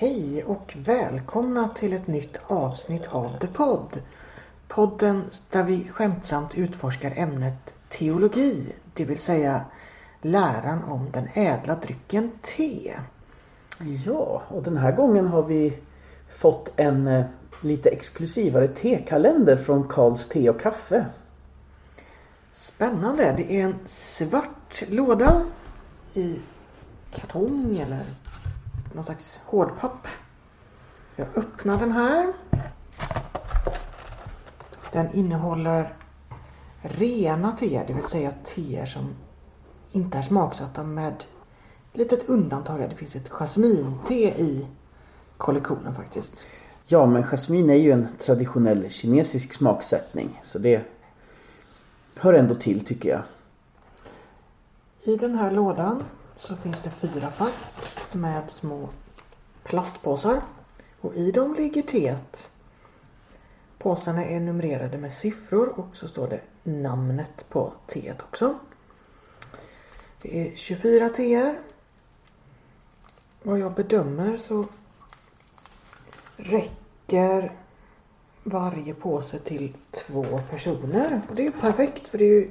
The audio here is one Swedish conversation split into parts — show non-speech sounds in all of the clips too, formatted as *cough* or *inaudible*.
Hej och välkomna till ett nytt avsnitt av The Pod. Podden där vi skämtsamt utforskar ämnet teologi, det vill säga läran om den ädla drycken te. Ja, och den här gången har vi fått en eh, lite exklusivare tekalender från Karls Te och Kaffe. Spännande! Det är en svart låda i kartong eller någon slags hårdpapp. Jag öppnar den här. Den innehåller rena teer, det vill säga teer som inte är smaksatta med litet undantag. Det finns ett jasminte i kollektionen faktiskt. Ja, men jasmin är ju en traditionell kinesisk smaksättning så det hör ändå till tycker jag. I den här lådan så finns det fyra fack med små plastpåsar. Och i dem ligger teet. Påsarna är numrerade med siffror och så står det namnet på teet också. Det är 24 teer. Vad jag bedömer så räcker varje påse till två personer. Och det är perfekt för det är ju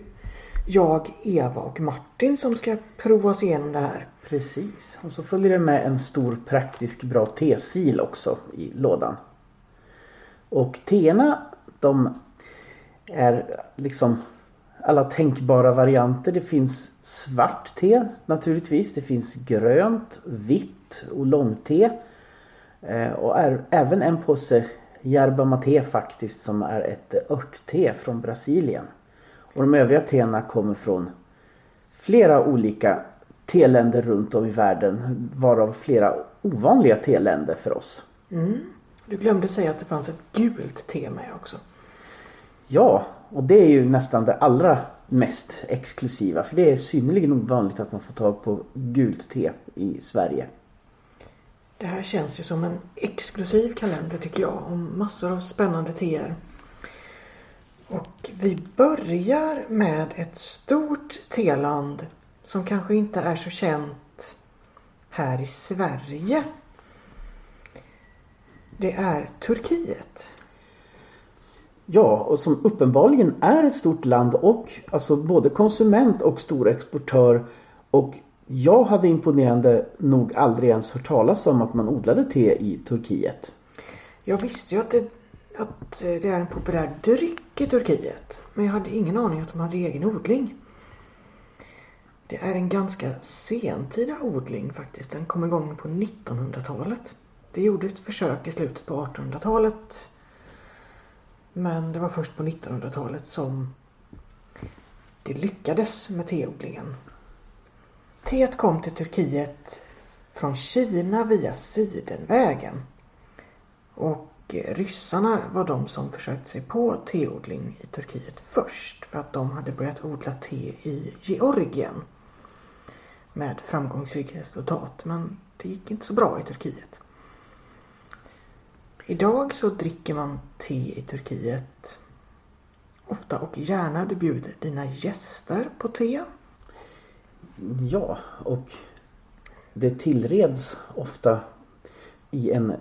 jag, Eva och Martin som ska prova oss igenom det här. Precis. Och så följer det med en stor praktisk bra tesil också i lådan. Och teerna de är liksom alla tänkbara varianter. Det finns svart te naturligtvis. Det finns grönt, vitt och långte. Eh, och är även en påse yerba mate faktiskt som är ett örtte från Brasilien. Och de övriga teerna kommer från flera olika teländer runt om i världen. Varav flera ovanliga teländer för oss. Mm. Du glömde säga att det fanns ett gult te med också. Ja, och det är ju nästan det allra mest exklusiva. För det är synnerligen ovanligt att man får tag på gult te i Sverige. Det här känns ju som en exklusiv kalender tycker jag. Om massor av spännande teer. Och vi börjar med ett stort teland som kanske inte är så känt här i Sverige. Det är Turkiet. Ja, och som uppenbarligen är ett stort land och alltså både konsument och stor exportör. Och jag hade imponerande nog aldrig ens hört talas om att man odlade te i Turkiet. Jag visste ju att det, att eh, det är en populär dryck i Turkiet. Men jag hade ingen aning att de hade egen odling. Det är en ganska sentida odling faktiskt. Den kom igång på 1900-talet. Det gjordes ett försök i slutet på 1800-talet. Men det var först på 1900-talet som det lyckades med teodlingen. Teet kom till Turkiet från Kina via Sidenvägen. Och Eh, ryssarna var de som försökte sig på teodling i Turkiet först. För att de hade börjat odla te i Georgien. Med framgångsrikt resultat. Men det gick inte så bra i Turkiet. Idag så dricker man te i Turkiet ofta och gärna. Du bjuder dina gäster på te. Ja, och det tillreds ofta i en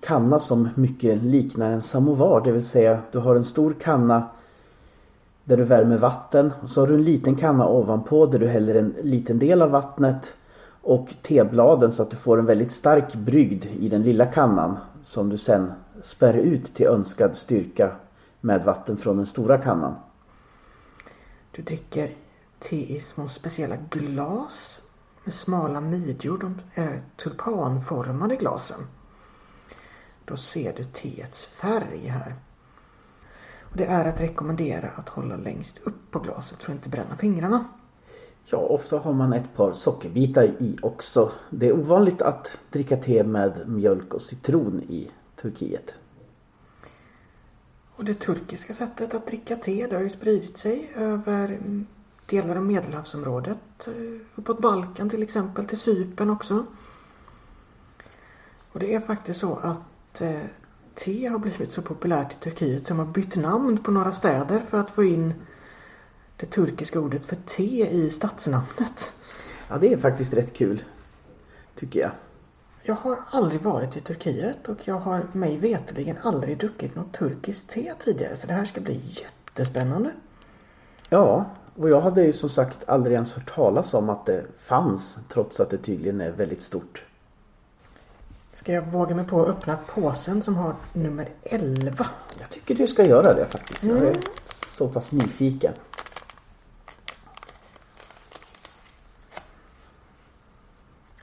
kanna som mycket liknar en samovar. Det vill säga du har en stor kanna där du värmer vatten. Och så har du en liten kanna ovanpå där du häller en liten del av vattnet och tebladen så att du får en väldigt stark brygd i den lilla kannan som du sen spär ut till önskad styrka med vatten från den stora kannan. Du dricker te i små speciella glas med smala midjor. De är tulpanformade glasen. Då ser du teets färg här. Och det är att rekommendera att hålla längst upp på glaset för att inte bränna fingrarna. Ja, ofta har man ett par sockerbitar i också. Det är ovanligt att dricka te med mjölk och citron i Turkiet. Och det turkiska sättet att dricka te det har ju spridit sig över delar av medelhavsområdet. eh, Uppåt Balkan till exempel, till Cypern också. Och det är faktiskt så att eh, te har blivit så populärt i Turkiet som har bytt namn på några städer för att få in det turkiska ordet för te i stadsnamnet. Ja, det är faktiskt rätt kul. Tycker jag. Jag har aldrig varit i Turkiet och jag har mig veterligen aldrig druckit något turkiskt te tidigare så det här ska bli jättespännande. Ja, och jag hade ju som sagt aldrig ens hört talas om att det fanns trots att det tydligen är väldigt stort. Ska jag våga mig på att öppna påsen som har nummer 11? Jag tycker du ska göra det faktiskt. Jag är Mm. så pass nyfiken.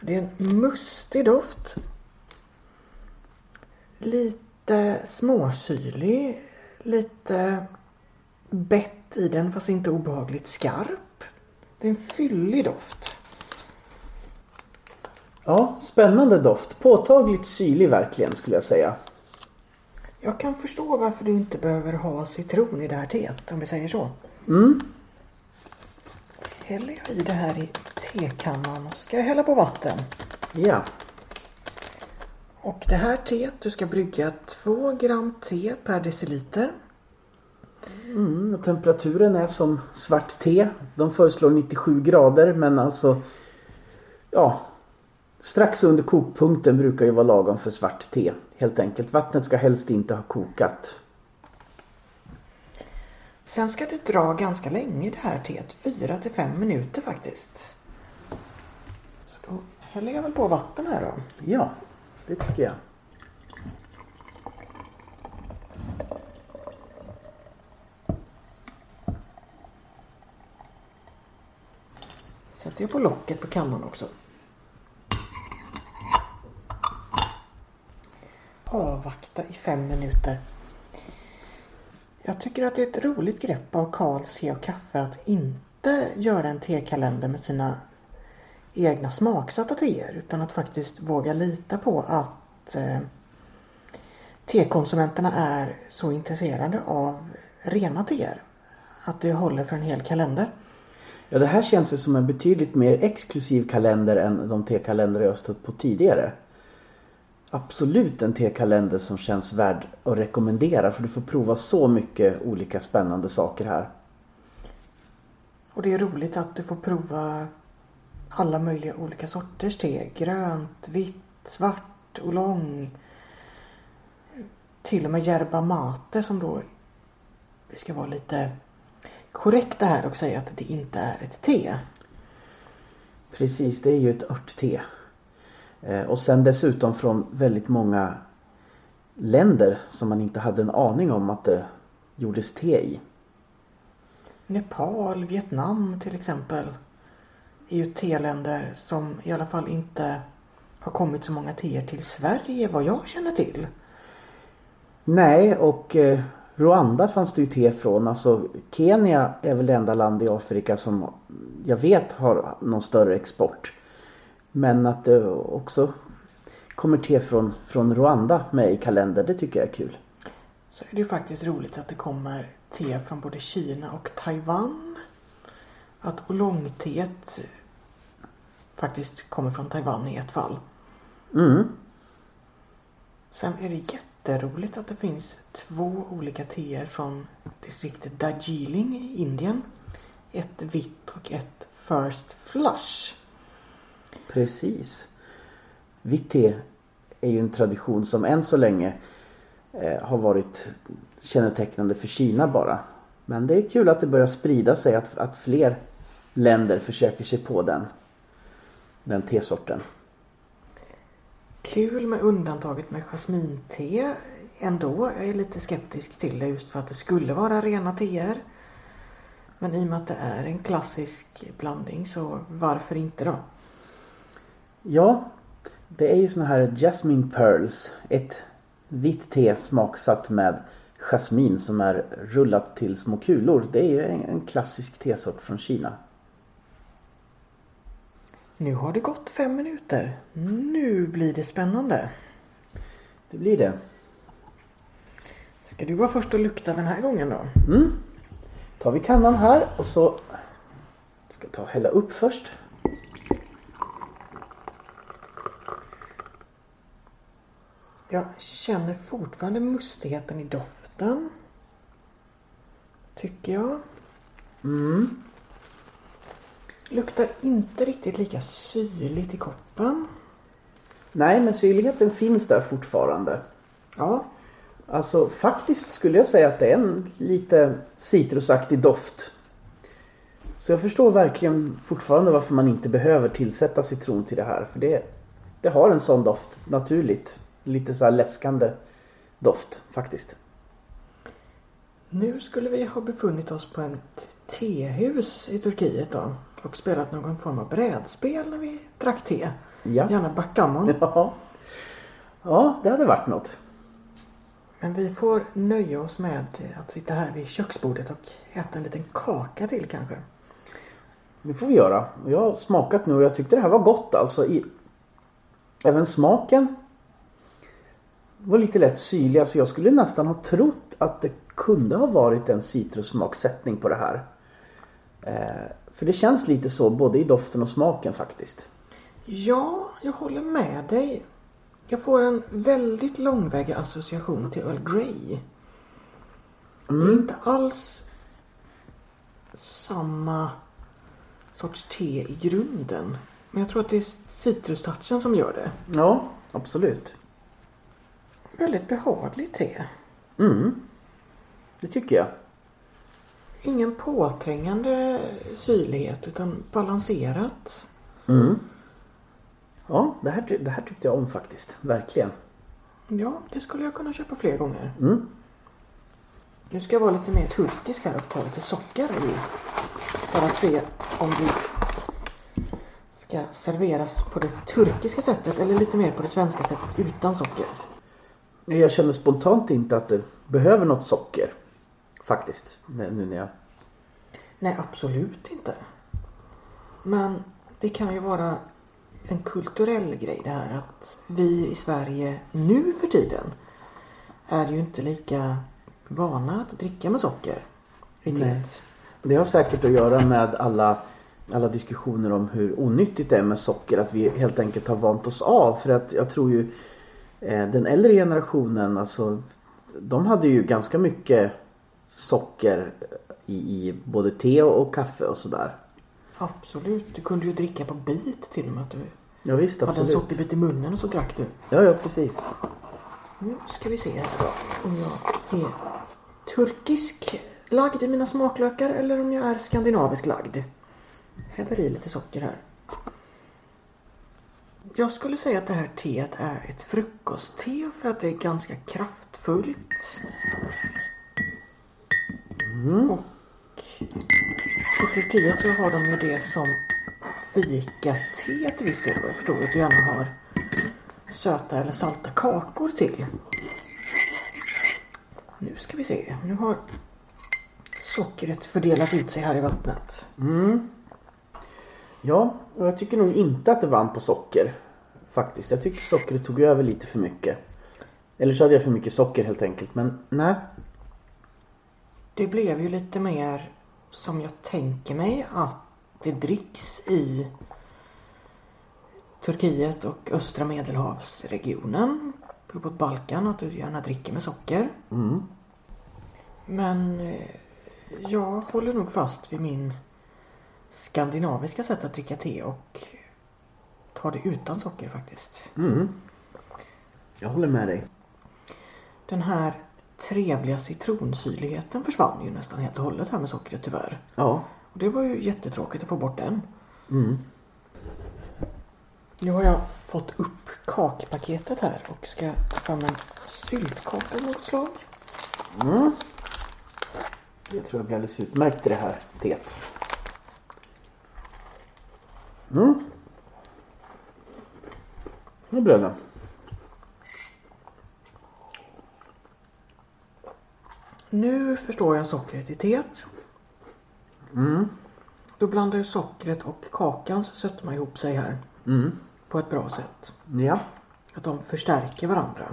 Det är en mustig doft. Lite småsyrlig. Lite bett i den fast inte obehagligt skarp. Det är en fyllig doft. Ja, spännande doft. Påtagligt syrlig verkligen skulle jag säga. Jag kan förstå varför du inte behöver ha citron i det här teet om vi säger så. Mm. Häller jag i det här i tekannan och ska jag hälla på vatten. Ja. Och det här teet, du ska brygga 2 gram te per deciliter. Mm, temperaturen är som svart te. De föreslår 97 grader men alltså ja strax under kokpunkten brukar ju vara lagom för svart te. Helt enkelt. Vattnet ska helst inte ha kokat. Sen ska du dra ganska länge det här teet, 4 till 5 minuter faktiskt. Så då häller jag väl på vatten här då. Ja, det tycker jag. Sätter jag på locket på kannan också. Avvakta i fem minuter. Jag tycker att det är ett roligt grepp av Karls te och kaffe att inte göra en tekalender med sina egna smaksatta teer utan att faktiskt våga lita på att eh, tekonsumenterna är så intresserade av rena teer. Att det håller för en hel kalender. Ja, det här känns ju som en betydligt mer exklusiv kalender än de tekalendrar jag stött på tidigare. Absolut en tekalender som känns värd att rekommendera för du får prova så mycket olika spännande saker här. Och det är roligt att du får prova alla möjliga olika sorters te. Grönt, vitt, svart, oolong. Till och med yerba mate som då vi ska vara lite korrekta här och säga att det inte är ett te. Precis, det är ju ett örtte. Eh, Och sen dessutom från väldigt många länder som man inte hade en aning om att det gjordes te i. Nepal, Vietnam till exempel är ju teländer som i alla fall inte har kommit så många teer till Sverige vad jag känner till. Nej, och eh, Rwanda fanns det ju te från. Alltså Kenya är väl det enda land i Afrika som jag vet har någon större export. Men att det också kommer te från, från Rwanda med i kalendern, det tycker jag är kul. Så är det ju faktiskt roligt att det kommer te från både Kina och Taiwan. Att oolongteet faktiskt kommer från Taiwan i ett fall. Mm. Sen är det jätteroligt att det finns två olika teer från distriktet Darjeeling i Indien. Ett vitt och ett First Flush. Precis. Vitt te är ju en tradition som än så länge eh, har varit kännetecknande för Kina bara. Men det är kul att det börjar sprida sig, att, att fler länder försöker sig på den, den tesorten. Kul med undantaget med jasminte ändå. Jag är lite skeptisk till det just för att det skulle vara rena teer. Men i och med att det är en klassisk blandning så varför inte då? Ja, det är ju såna här Jasmine Pearls. Ett vitt te smaksatt med jasmin som är rullat till små kulor. Det är ju en, klassisk tesort från Kina. Nu har det gått fem minuter. Nu blir det spännande. Det blir det. Ska du vara först och lukta den här gången då? Mm. Tar vi kannan här och så ska jag ta och hälla upp först. Jag känner fortfarande mustigheten i doften. Tycker jag. Mm. Luktar inte riktigt lika syrligt i koppen. Nej, men syrligheten finns där fortfarande. Ja, Alltså faktiskt skulle jag säga att det är en lite citrusaktig doft. Så jag förstår verkligen fortfarande varför man inte behöver tillsätta citron till det här. För det, det har en sån doft naturligt. Lite så här läskande doft faktiskt. nu skulle vi ha befunnit oss på ett tehus i Turkiet då. Och spelat någon form av brädspel när vi drack te. Ja. Gärna backgammon. *laughs* Ja. ja, det hade varit något. Men vi får nöja oss med att sitta här vid köksbordet och äta en liten kaka till kanske. Det får vi göra. Jag har smakat nu och jag tyckte det här var gott alltså. I... Även smaken var lite lätt syrlig. Alltså jag skulle nästan ha trott att det kunde ha varit en citrussmaksättning på det här. Eh, för det känns lite så både i doften och smaken faktiskt. Ja, jag håller med dig. Jag får en väldigt långväga association till Earl Grey. Det är inte alls samma sorts te i grunden. Men jag tror att det är citrustouchen som gör det. Ja, absolut. Väldigt behagligt te. Mm. Det tycker jag. Ingen påträngande syrlighet utan balanserat. Mm. Ja, det här, det här tyckte jag om faktiskt. Verkligen. Ja, det skulle jag kunna köpa fler gånger. Mm. Nu ska jag vara lite mer turkisk här och ta lite socker i. För att se om det ska serveras på det turkiska sättet eller lite mer på det svenska sättet utan socker. Jag känner spontant inte att det behöver något socker. Faktiskt. Nu när jag... Nej, absolut inte. Men det kan ju vara en kulturell grej det här att vi i Sverige nu för tiden är ju inte lika vana att dricka med socker Nej. Det har säkert att göra med alla, alla diskussioner om hur onyttigt det är med socker. Att vi helt enkelt har vant oss av. För att jag tror ju den äldre generationen, alltså de hade ju ganska mycket socker i, i både te och, kaffe och sådär. Absolut. Du kunde ju dricka på bit till och med. Att du Ja visst, hade en sockerbit i munnen och så drack du. Ja, ja precis. Nu ska vi se om jag är turkisk lagd i mina smaklökar eller om jag är skandinavisk lagd. Häller i lite socker här. Jag skulle säga att det här teet är ett frukostte för att det är ganska kraftfullt. Och i Turkiet så har de ju det som fika-te till viss del. vad Jag förstår att du gärna har söta eller salta kakor till. Nu ska vi se. Nu har sockret fördelat ut sig här i vattnet. Ja, och jag tycker nog inte att det vann på socker. Faktiskt. Jag tycker sockret tog över lite för mycket. Eller så hade jag för mycket socker helt enkelt. Men nej. Det blev ju lite mer som jag tänker mig att det dricks i Turkiet och östra medelhavsregionen. Uppåt Balkan att du gärna dricker med socker. Mm. Men eh, jag håller nog fast vid min skandinaviska sätt att dricka te och tar det utan socker faktiskt. Mm. Jag håller med dig. Den här trevliga citronsyrligheten försvann ju nästan helt och hållet här med sockret tyvärr. Ja. Och det var ju jättetråkigt att få bort den. Mm. Nu har jag fått upp kakpaketet här och ska ta fram en syltkaka av något slag. Mm. Det tror jag blir alldeles utmärkt i det här teet. Mm. Nu blev det. Nu förstår jag sockret i teet. Mm. Då blandar ju sockret och kakans sötma ihop sig här. Mm. På ett bra sätt. Ja. Att de förstärker varandra.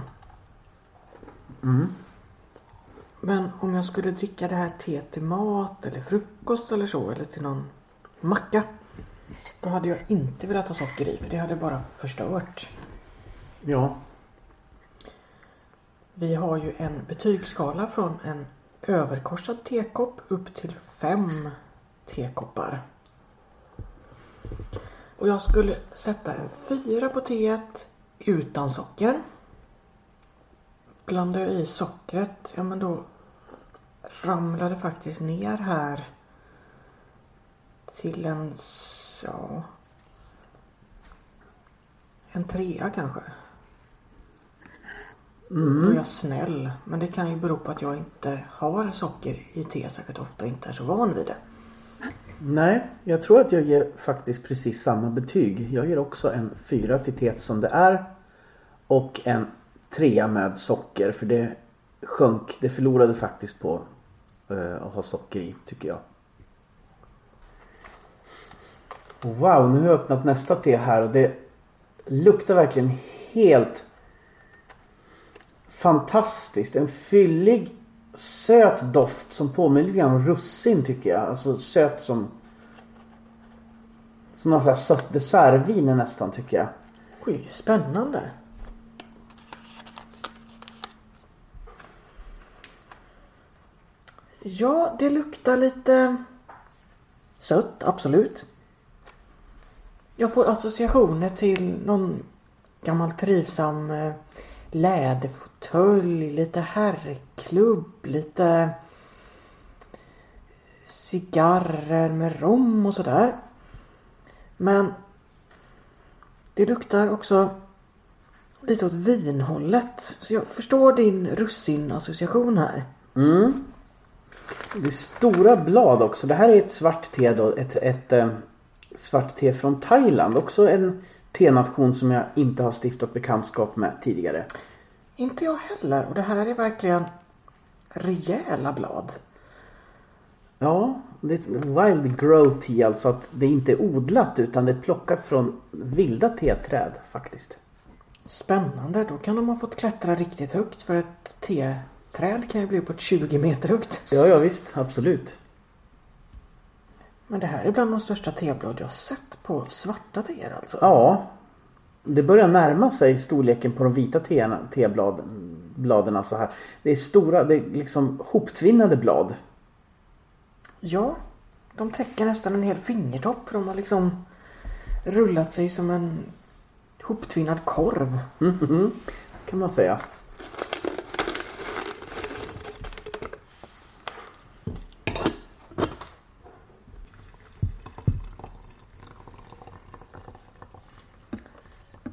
Mm. Men om jag skulle dricka det här teet till mat eller frukost eller så eller till någon macka. Då hade jag inte velat ha socker i för det hade bara förstört. Ja. Vi har ju en betygsskala från en överkorsad tekopp upp till fem tekoppar. Och jag skulle sätta en fyra på teet, utan socker. Blandar jag i sockret, ja men då ramlar det faktiskt ner här till en, ja, en trea kanske. Mm. Då är jag snäll. Men det kan ju bero på att jag inte har socker i te särskilt ofta och inte är så van vid det. Nej, jag tror att jag ger faktiskt precis samma betyg. Jag ger också en fyra till teet som det är. Och en trea med socker för det sjönk, det förlorade faktiskt på eh, att ha socker i tycker jag. Wow, nu har jag öppnat nästa te här och det luktar verkligen helt fantastiskt. En fyllig söt doft som påminner lite grann om russin tycker jag. Alltså söt som som någon sån här sött dessertvin nästan tycker jag. Oj, spännande. Ja, det luktar lite sött, absolut. Jag får associationer till någon gammal trivsam eh, läderfåtölj, lite herrklubb, lite cigarrer med rom och sådär. Men det luktar också lite åt vinhållet. Så jag förstår din russinassociation här. Mm. Det är stora blad också. Det här är ett svart te då. Ett, ett ett svart te från Thailand. Också en tenation som jag inte har stiftat bekantskap med tidigare. Inte jag heller. Och det här är verkligen rejäla blad. Ja, det är ett wild grow tea alltså att det inte är odlat utan det är plockat från vilda teträd faktiskt. Spännande. Då kan de ha fått klättra riktigt högt för ett teträd kan ju bli uppåt 20 meter högt. Ja, ja visst, absolut. Men det här är bland de största teblad jag sett på svarta teer alltså. Ja. Det börjar närma sig storleken på de vita teerna- tebladen så här. Det är stora, det är liksom hoptvinnade blad. Ja, de täcker nästan en hel fingertopp. För de har liksom rullat sig som en hoptvinnad korv. Mhm, kan man säga.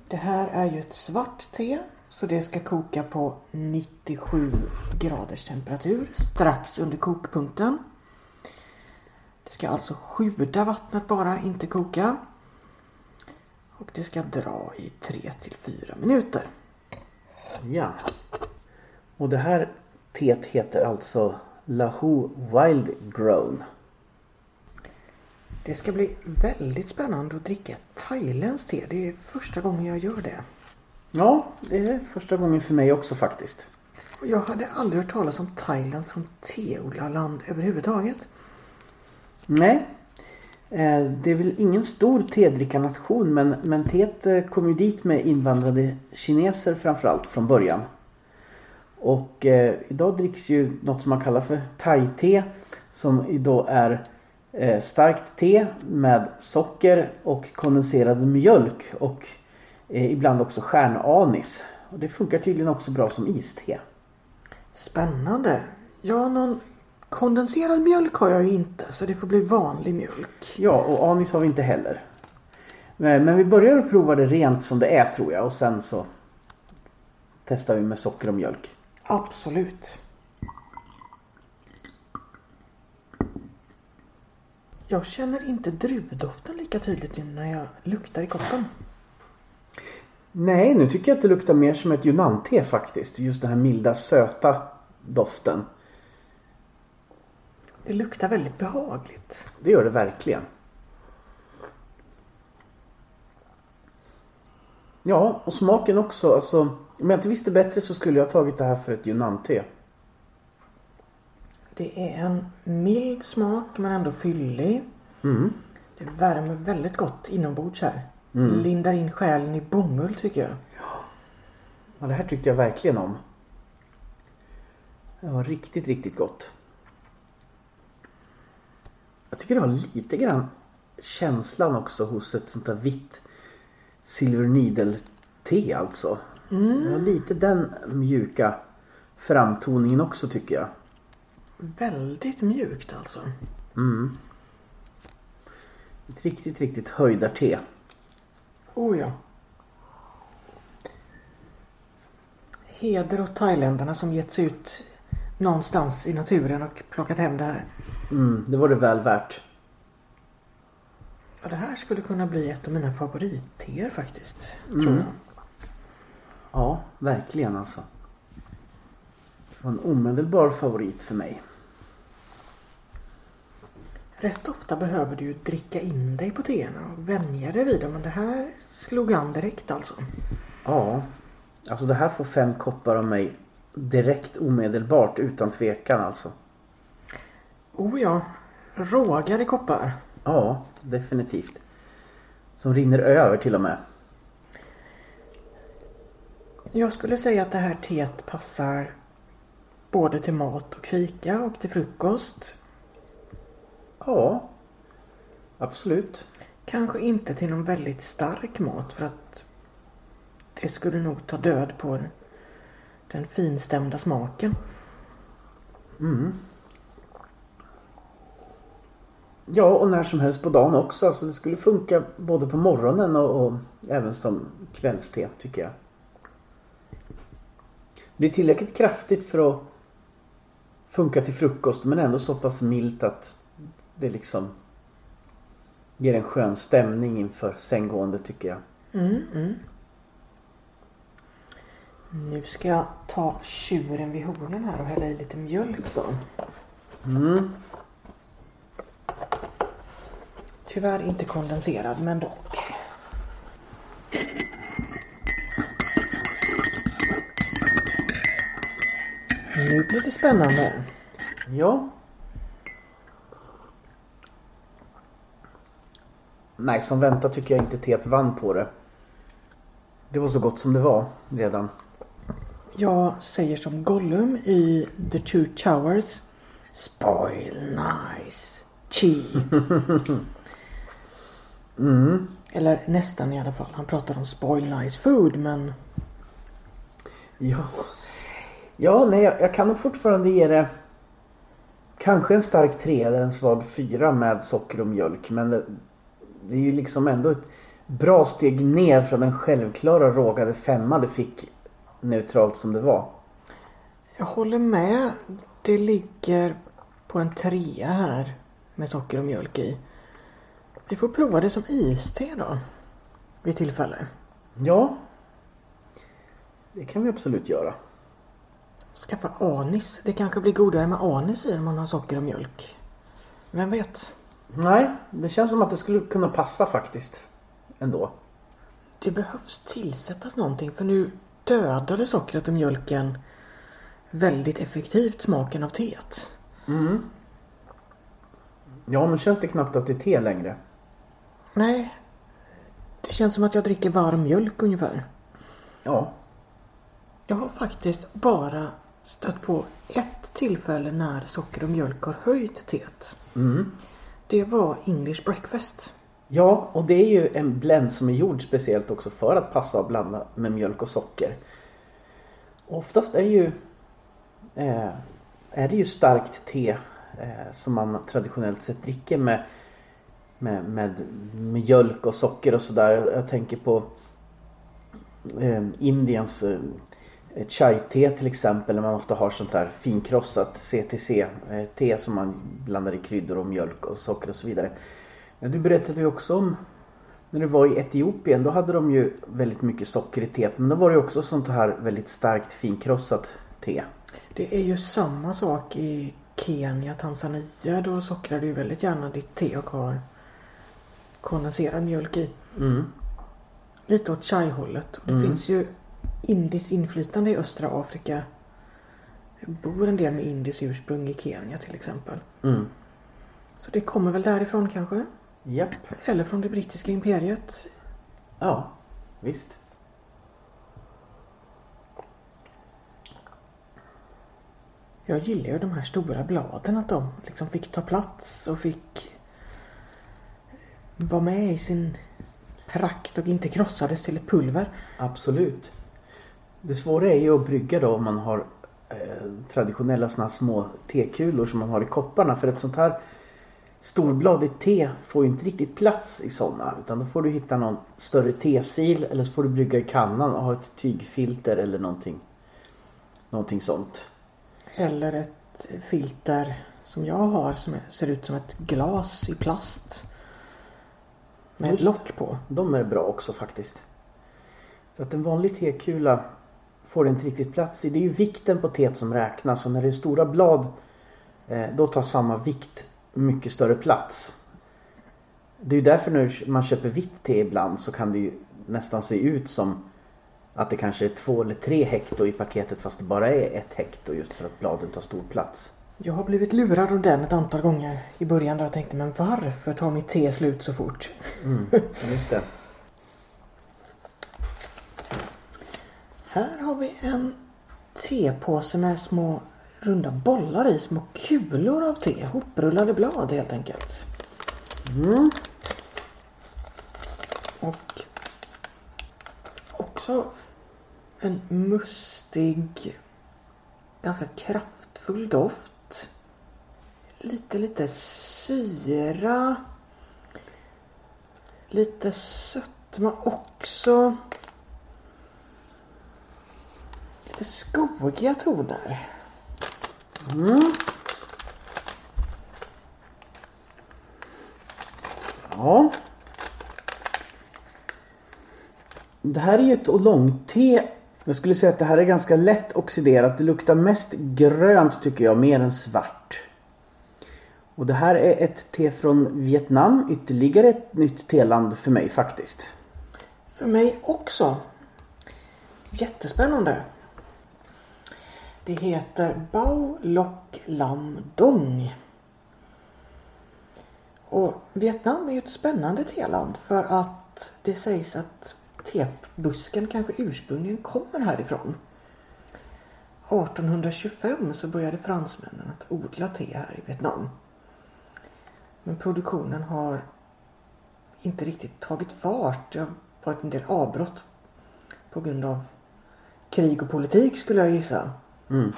Det här är ju ett svart te. Så det ska koka på 97 graders temperatur. Strax under kokpunkten. Det ska alltså sjuda vattnet bara, inte koka. Och det ska dra i 3 till 4 minuter. Ja. Och det här teet heter alltså Lahu Wild Grown. Det ska bli väldigt spännande att dricka thailändskt te. Det är första gången jag gör det. Ja, det är första gången för mig också faktiskt. Jag hade aldrig hört talas om Thailand som teodlarland överhuvudtaget. Nej. Eh, Det är väl ingen stor tedrickarnation men, men teet eh, kom ju dit med invandrade kineser framförallt från början. Och eh, idag dricks ju något som man kallar för thai-te som då är eh, starkt te med socker och kondenserad mjölk och ibland också stjärnanis. Och det funkar tydligen också bra som iste. Spännande. Ja, någon kondenserad mjölk har jag ju inte. Så det får bli vanlig mjölk. Ja, och anis har vi inte heller. Men men vi börjar att prova det rent som det är tror jag och sen så testar vi med socker och mjölk. Absolut. Jag känner inte druvdoften lika tydligt nu när jag luktar i koppen. Nej, nu tycker jag att det luktar mer som ett Yunnan-te faktiskt. Just den här milda söta doften. Det luktar väldigt behagligt. Det gör det verkligen. Ja, och smaken också. Alltså, om jag inte visste bättre så skulle jag tagit det här för ett Yunnan-te. Det är en mild smak men ändå fyllig. Mm. Det värmer väldigt gott inombords här. Lindar in själen i bomull tycker jag. Ja, det här tyckte jag verkligen om. Det var riktigt, riktigt gott. Jag tycker det har lite grann känslan också hos ett sånt där vitt Silver Needle te alltså. Det har lite den mjuka framtoningen också tycker jag. Väldigt mjukt alltså. Ett riktigt, riktigt höjdarte. Oh ja. Heder åt thailändarna som gett sig ut någonstans i naturen och plockat hem det här. Mm, det var det väl värt. Ja, det här skulle kunna bli ett av mina favoritteer faktiskt. Tror jag. Ja, verkligen alltså. Det var en omedelbar favorit för mig. Rätt ofta behöver du ju dricka in dig på teerna och vänja dig vid dem. Men det här slog an direkt alltså. Ja, alltså det här får fem koppar av mig direkt omedelbart utan tvekan alltså. Oh ja. Rågade koppar. Ja, definitivt. Som rinner över till och med. Jag skulle säga att det här teet passar både till mat och fika och till frukost. Ja, absolut. Kanske inte till någon väldigt stark mat för att det skulle nog ta död på den finstämda smaken. Ja, och när som helst på dagen också. Alltså det skulle funka både på morgonen och, och även som kvällste tycker jag. Det är tillräckligt kraftigt för att funka till frukost men ändå så pass milt att det liksom ger en skön stämning inför sänggående tycker jag. Mm, mm. Nu ska jag ta tjuren vid hornen här och hälla i lite mjölk då. Mm. Tyvärr inte kondenserad men dock. Nu blir det spännande. Ja. Nej, som väntat tycker jag inte teet vann på det. Det var så gott som det var redan. Jag säger som Gollum i The Two Towers. Spoil nice. Chi. *laughs* Eller nästan i alla fall. Han pratar om spoil nice food men Ja, ja nej, jag, jag kan fortfarande ge det kanske en stark tre eller en svag fyra med socker och mjölk. Men det, är ju liksom ändå ett bra steg ner från den självklara rågade femma det fick neutralt som det var. jag håller med. Det ligger på en trea här med socker och mjölk i. Vi får prova det som iste då. Vid tillfälle. Ja, det kan vi absolut göra. Skaffa anis. Det kanske blir godare med anis i om man har socker och mjölk. Vem vet? Nej, det känns som att det skulle kunna passa faktiskt. Ändå. Det behövs tillsättas någonting för nu dödade sockret och mjölken väldigt effektivt smaken av teet. Ja, men känns det knappt att det är te längre? Nej. Det känns som att jag dricker varm mjölk ungefär. Ja. Jag har faktiskt bara stött på ett tillfälle när socker och mjölk har höjt teet. Det var English breakfast. Ja, och det är ju en blend som är gjord speciellt också för att passa att blanda med mjölk och socker. Oftast är ju eh, är det ju starkt te eh, som man traditionellt sett dricker med, med, med mjölk och socker och sådär. Jag tänker på eh, Indiens eh, eh, chai-te till exempel. När man ofta har sånt här finkrossat CTC-te som man blandar i kryddor och mjölk och socker och så vidare. Du berättade ju också om när du var i Etiopien. Då hade de ju väldigt mycket socker i teet. Men då var det ju också sånt här väldigt starkt finkrossat te. Det är ju samma sak i Kenya, Tanzania. Då sockrar du väldigt gärna ditt te och har kondenserad mjölk i. Lite åt chai-hållet. Det finns ju indiskt inflytande i östra Afrika. Det bor en del med indiskt ursprung i Kenya till exempel. Mm. Så det kommer väl därifrån kanske? Japp. Eller från det brittiska imperiet. Ja, visst. Jag gillar ju de här stora bladen att de liksom fick ta plats och fick vara med i sin prakt och inte krossades till ett pulver. Absolut. Det svåra är ju att brygga då om man har eh, traditionella såna små tekulor som man har i kopparna. För ett sånt här storbladigt te får ju inte riktigt plats i sådana. Utan då får du hitta någon större tesil eller så får du brygga i kannan och ha ett tygfilter eller någonting. Någonting sånt. Eller ett filter som jag har som ser ut som ett glas i plast. Med Just. lock på. De är bra också faktiskt. För att en vanlig tekula får det inte riktigt plats i. Det är ju vikten på teet som räknas och när det är stora blad eh, då tar samma vikt mycket större plats. Det är ju därför när man köper vitt te ibland så kan det ju nästan se ut som att det kanske är två eller tre hekto i paketet fast det bara är ett hekto just för att bladen tar stor plats. Jag har blivit lurad av den ett antal gånger i början där jag tänkte men varför tar mitt te slut så fort? Mm, just det. Här har vi en tepåse med små runda bollar i, små kulor av te. Hoprullade blad helt enkelt. Mm. Och också en mustig, ganska kraftfull doft. Lite, lite syra. Lite sötma också. Lite skogiga toner. Mm. Ja. Det här är ju ett oolong-te. Jag skulle säga att det här är ganska lätt oxiderat. Det luktar mest grönt tycker jag, mer än svart. Och det här är ett te från Vietnam. Ytterligare ett nytt teland för mig faktiskt. För mig också. Jättespännande. Det heter Bao Loc Lam Dong. Och Vietnam är ju ett spännande teland för att det sägs att tebusken kanske ursprungligen kommer härifrån. 1825 så började fransmännen att odla te här i Vietnam. Men produktionen har inte riktigt tagit fart. Det har varit en del avbrott på grund av krig och politik skulle jag gissa. Mm.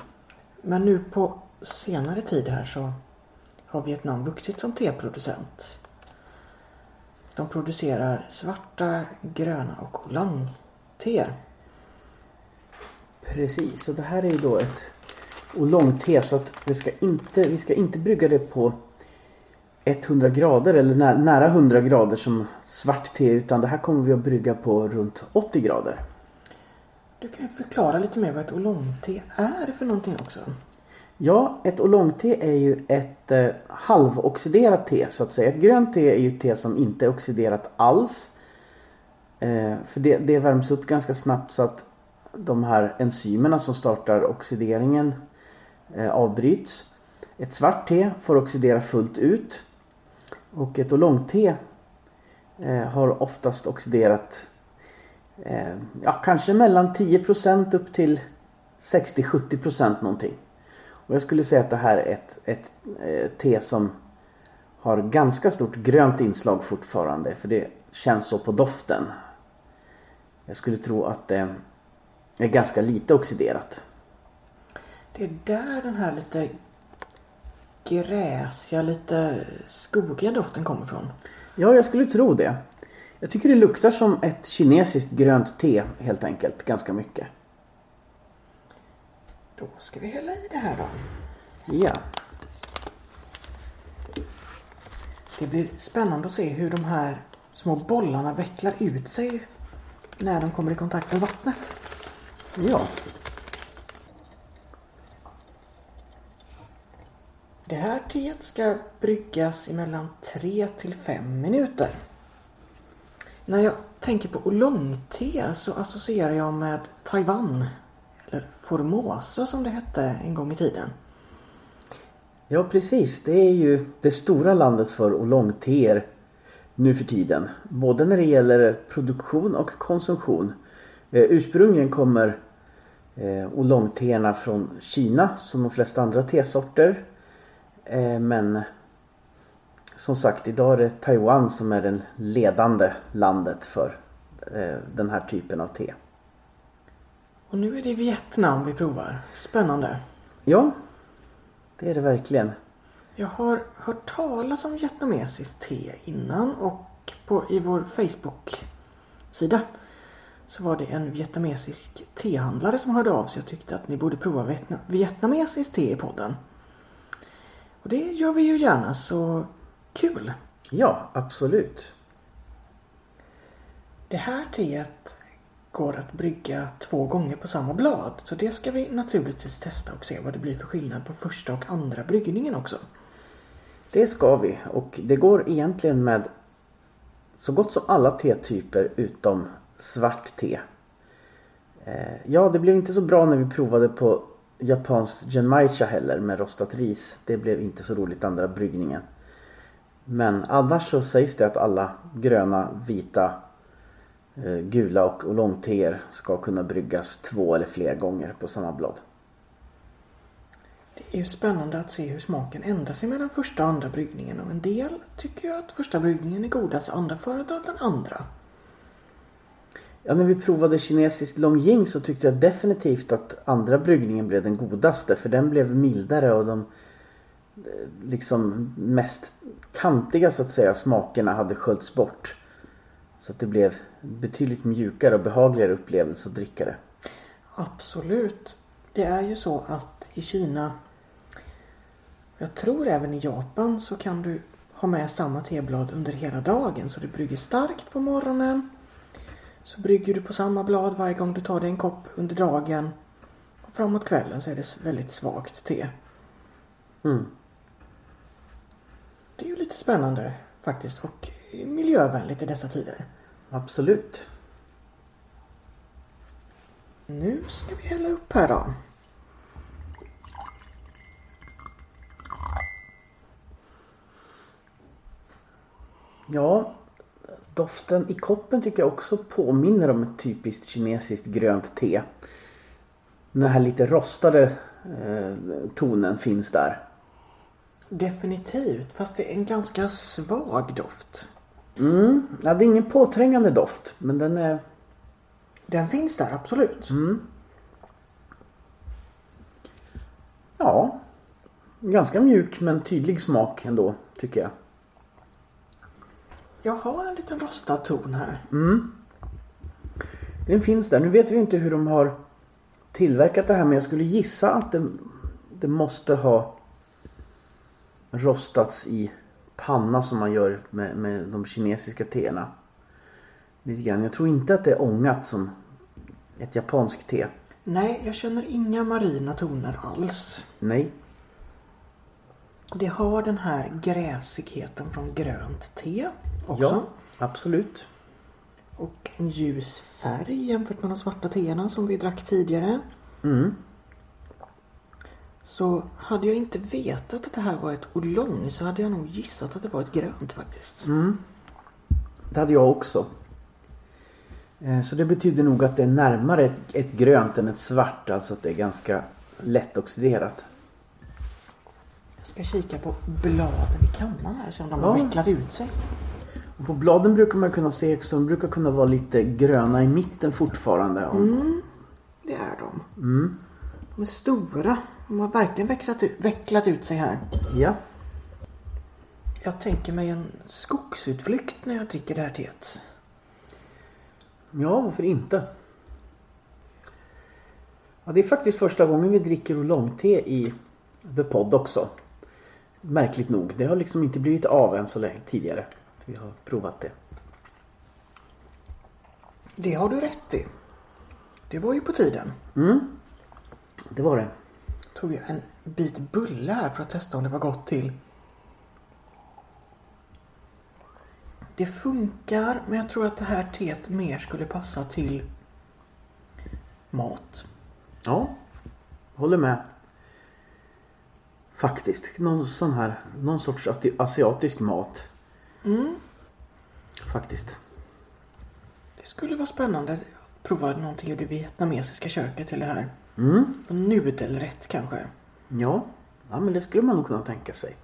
Men nu på senare tid här så har Vietnam vuxit som teproducent. De producerar svarta, gröna och oolong-teer. Precis, och det här är ju då ett oolong-te så att vi ska inte, vi ska inte brygga det på 100 grader eller nä, nära 100 grader som svart te utan det här kommer vi att brygga på runt 80 grader. Du kan ju förklara lite mer vad ett oolongte är för någonting också. Ja, ett oolongte är ju ett eh, halvoxiderat te så att säga. Ett grönt te är ju ett te som inte är oxiderat alls. Eh, för det, det värms upp ganska snabbt så att de här enzymerna som startar oxideringen eh, avbryts. Ett svart te får oxidera fullt ut. Och ett oolongte eh, har oftast oxiderat ja, kanske mellan 10% upp till 60-70% någonting. Och jag skulle säga att det här är ett, ett eh, te som har ganska stort grönt inslag fortfarande. För det känns så på doften. Jag skulle tro att det är ganska lite oxiderat. Det är där den här lite gräsiga, lite skogiga doften kommer ifrån. Ja, jag skulle tro det. Jag tycker det luktar som ett kinesiskt grönt te helt enkelt. Ganska mycket. Då ska vi hälla i det här då. Ja. Det blir spännande att se hur de här små bollarna vecklar ut sig när de kommer i kontakt med vattnet. Ja. Det här teet ska bryggas i mellan 3 till 5 minuter. När jag tänker på oolong-te så associerar jag med Taiwan. Eller Formosa som det hette en gång i tiden. Ja, precis. Det är ju det stora landet för oolong-teer nu för tiden. Både när det gäller produktion och konsumtion. Eh, ursprungligen kommer eh, oolong-teerna från Kina som de flesta andra tesorter. Eh, men som sagt idag är det Taiwan som är det ledande landet för eh, den här typen av te. Och nu är det Vietnam vi provar. Spännande. Ja, det är det verkligen. Jag har hört talas om vietnamesiskt te innan och på, i vår Facebook-sida så var det en vietnamesisk tehandlare som hörde av sig och tyckte att ni borde prova vietna, vietnamesiskt te i podden. Och det gör vi ju gärna så kul! Ja, absolut. Det här teet går att brygga två gånger på samma blad. Så det ska vi naturligtvis testa och se vad det blir för skillnad på första och andra bryggningen också. Det ska vi och det går egentligen med så gott som alla tetyper utom svart te. Eh, ja, det blev inte så bra när vi provade på japanskt genmaicha heller med rostat ris. Det blev inte så roligt andra bryggningen. Men annars så sägs det att alla gröna, vita, eh, gula och oolongteer ska kunna bryggas två eller fler gånger på samma blad. Det är spännande att se hur smaken ändrar sig mellan första och andra bryggningen och en del tycker ju att första bryggningen är godast och andra föredrar den andra. Ja, när vi provade kinesisk Longjing så tyckte jag definitivt att andra bryggningen blev den godaste för den blev mildare och de liksom mest kantiga så att säga smakerna hade sköljts bort. Så att det blev betydligt mjukare och behagligare upplevelse att dricka det. Absolut. Det är ju så att i Kina jag tror även i Japan så kan du ha med samma teblad under hela dagen. Så du brygger starkt på morgonen. Så brygger du på samma blad varje gång du tar dig en kopp under dagen. Och framåt kvällen så är det väldigt svagt te. Mm. Det är ju lite spännande faktiskt och miljövänligt i dessa tider. Absolut. Nu ska vi hälla upp här då. Ja, doften i koppen tycker jag också påminner om ett typiskt kinesiskt grönt te. Den här lite rostade eh, tonen finns där. Definitivt, fast det är en ganska svag doft. Mm, ja, det är ingen påträngande doft men den är... Den finns där, absolut. Mm. Ja, ganska mjuk men tydlig smak ändå tycker jag. Jag har en liten rostad ton här. Mm. Den finns där. Nu vet vi inte hur de har tillverkat det här men jag skulle gissa att det, det måste ha rostats i panna som man gör med, med de kinesiska teerna. Lite grann. Jag tror inte att det är ångat som ett japanskt te. Nej, jag känner inga marina toner alls. Nej. Det har den här gräsigheten från grönt te också. Ja, absolut. Och en ljus färg jämfört med de svarta teerna som vi drack tidigare. Mm. Så hade jag inte vetat att det här var ett oolong så hade jag nog gissat att det var ett grönt faktiskt. Mm. Det hade jag också. Eh, Så det betyder nog att det är närmare ett, ett grönt än ett svart. Alltså att det är ganska lättoxiderat. Jag ska kika på bladen i kannan här så om de Ja. har vecklat ut sig. Och på bladen brukar man kunna se också, de brukar kunna vara lite gröna i mitten fortfarande. Mm, det är de. Mm. De är stora. De har verkligen vecklat ut, vecklat ut sig här. Ja. Jag tänker mig en skogsutflykt när jag dricker det här teet. Ja, varför inte? Ja, det är faktiskt första gången vi dricker oolongte i The Pod också. Märkligt nog. Det har liksom inte blivit av än så länge tidigare. Vi har provat det. Det har du rätt i. Det var ju på tiden. Mm. Det var det. Tog jag en bit bulle här för att testa om det var gott till. Det funkar men jag tror att det här teet mer skulle passa till mat. Ja, håller med. Faktiskt. Någon sån här, någon sorts ati- asiatisk mat. Mm. Faktiskt. Det skulle vara spännande att prova någonting ur det vietnamesiska köket till det här. Mm. Nudelrätt kanske. Ja. ja, men det skulle man nog kunna tänka sig.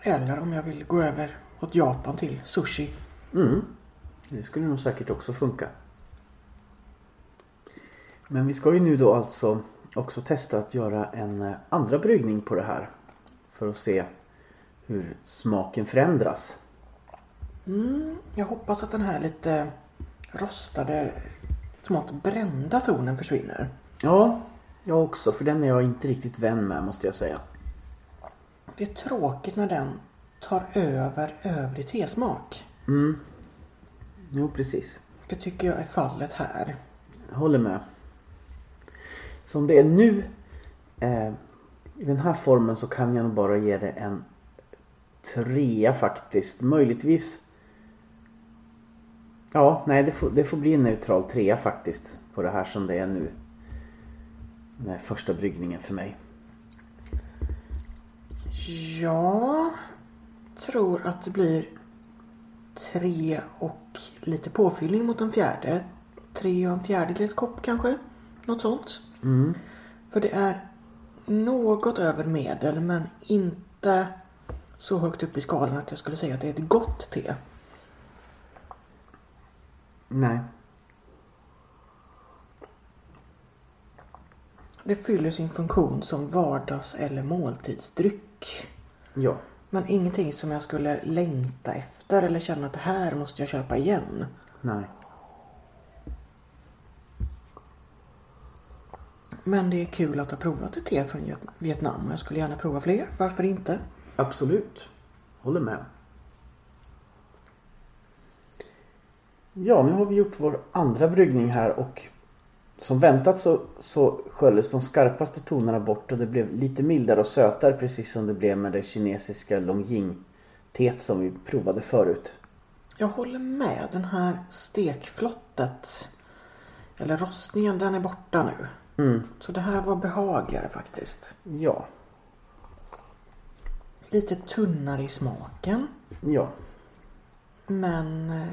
Eller om jag vill gå över åt Japan till sushi. Mm. Det skulle nog säkert också funka. Men vi ska ju nu då alltså också testa att göra en eh, andra bryggning på det här. För att se hur smaken förändras. Mm, jag hoppas att den här lite rostade, smått brända tonen försvinner. Ja, jag också. För den är jag inte riktigt vän med måste jag säga. Det är tråkigt när den tar över övrig tesmak. Mm. Jo, precis. Det tycker jag är fallet här. Jag håller med. Som det är nu eh, i den här formen så kan jag nog bara ge det en trea faktiskt. Möjligtvis. Ja, nej det får, det får bli en neutral trea faktiskt. På det här som det är nu. Med första bryggningen för mig. Jag tror att det blir tre och lite påfyllning mot en fjärde. Tre och en fjärdedels kopp kanske. Något sånt. Mm. För det är något över medel men inte så högt upp i skalan att jag skulle säga att det är ett gott te. Nej. Det fyller sin funktion som vardags eller måltidsdryck. Ja. Men ingenting som jag skulle längta efter eller känna att det här måste jag köpa igen. Nej. Men det är kul att ha provat ett te från Vietnam och jag skulle gärna prova fler. Varför inte? Absolut. Håller med. Ja, nu har vi gjort vår andra bryggning här och som väntat så, så sköljdes de skarpaste tonerna bort och det blev lite mildare och sötare precis som det blev med det kinesiska Longjing-teet som vi provade förut. Jag håller med. Den här stekflottet eller rostningen den är borta nu. Mm. Så det här var behagligare faktiskt. Ja, Lite tunnare i smaken. ja, Men eh,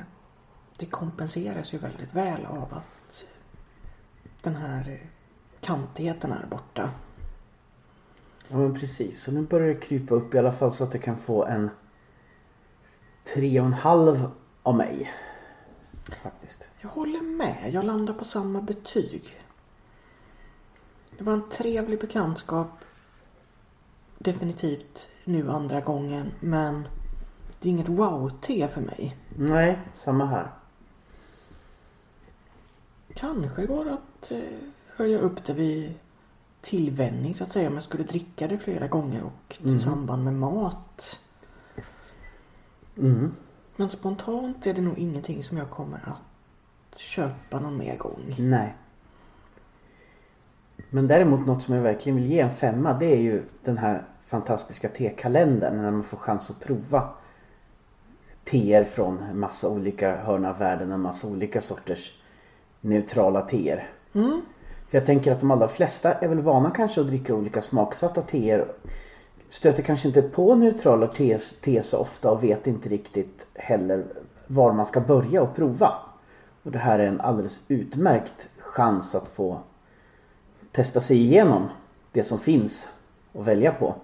det kompenseras ju väldigt väl av att den här kantigheten är borta. ja men precis. Så nu börjar det krypa upp i alla fall så att det kan få en tre och en halv av mig. Faktiskt. Jag håller med. Jag landar på samma betyg. Det var en trevlig bekantskap. Definitivt nu andra gången. Men det är inget wow-te för mig. Nej, samma här. Kanske går att eh, höja upp det vid tillvänjning så att säga. Om jag skulle dricka det flera gånger och i Mm. samband med mat. Mm. Men spontant är det nog ingenting som jag kommer att köpa någon mer gång. Nej. Men däremot något som jag verkligen vill ge en femma det är ju den här fantastiska tekalendern när man får chans att prova teer från massa olika hörn av världen, en massa olika sorters neutrala teer. Mm. För jag tänker att de allra flesta är väl vana kanske att dricka olika smaksatta teer. Stöter kanske inte på neutrala te, te så ofta och vet inte riktigt heller var man ska börja och prova. Och det här är en alldeles utmärkt chans att få testa sig igenom det som finns att välja på.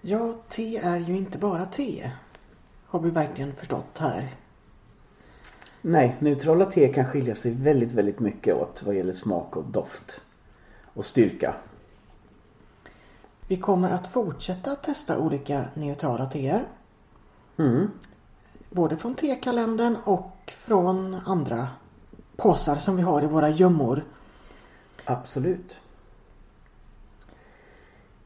Ja, te är ju inte bara te. Har vi verkligen förstått här. Nej, neutrala te kan skilja sig väldigt, väldigt mycket åt vad gäller smak och doft och styrka. Vi kommer att fortsätta att testa olika neutrala teer. Mm. Både från tekalendern och från andra påsar som vi har i våra gömmor. Absolut.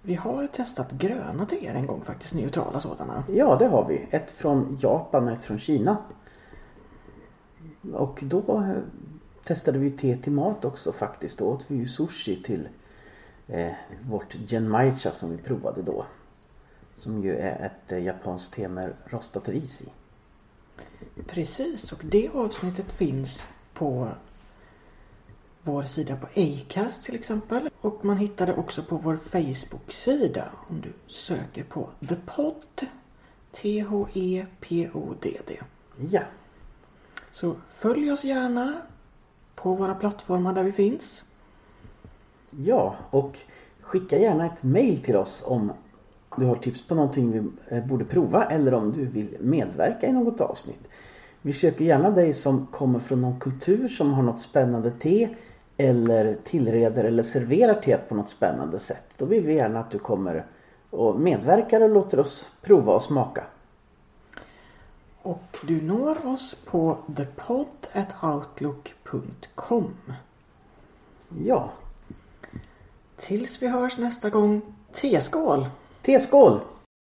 Vi har testat gröna teer en gång faktiskt, neutrala sådana. Ja, det har vi. Ett från Japan och ett från Kina. Och då eh, testade vi te till mat också faktiskt. Då åt vi ju sushi till eh, vårt genmaicha som vi provade då. Som ju är ett eh, japanskt te med rostat ris i. Precis, och det avsnittet finns på vår sida på Acast till exempel. Och man hittar det också på vår Facebook-sida om du söker på The Pod. T-H-E-P-O-D-D. Ja, så följ oss gärna på våra plattformar där vi finns. ja och skicka gärna ett mail till oss om du har tips på någonting vi eh, borde prova eller om du vill medverka i något avsnitt. Vi söker gärna dig som kommer från någon kultur som har något spännande te eller tillreder eller serverar teet på något spännande sätt. Då vill vi gärna att du kommer och medverkar och låter oss prova och smaka. Och du når oss på thepod.outlook.com Ja, Tills vi hörs nästa gång, teskål! teskål!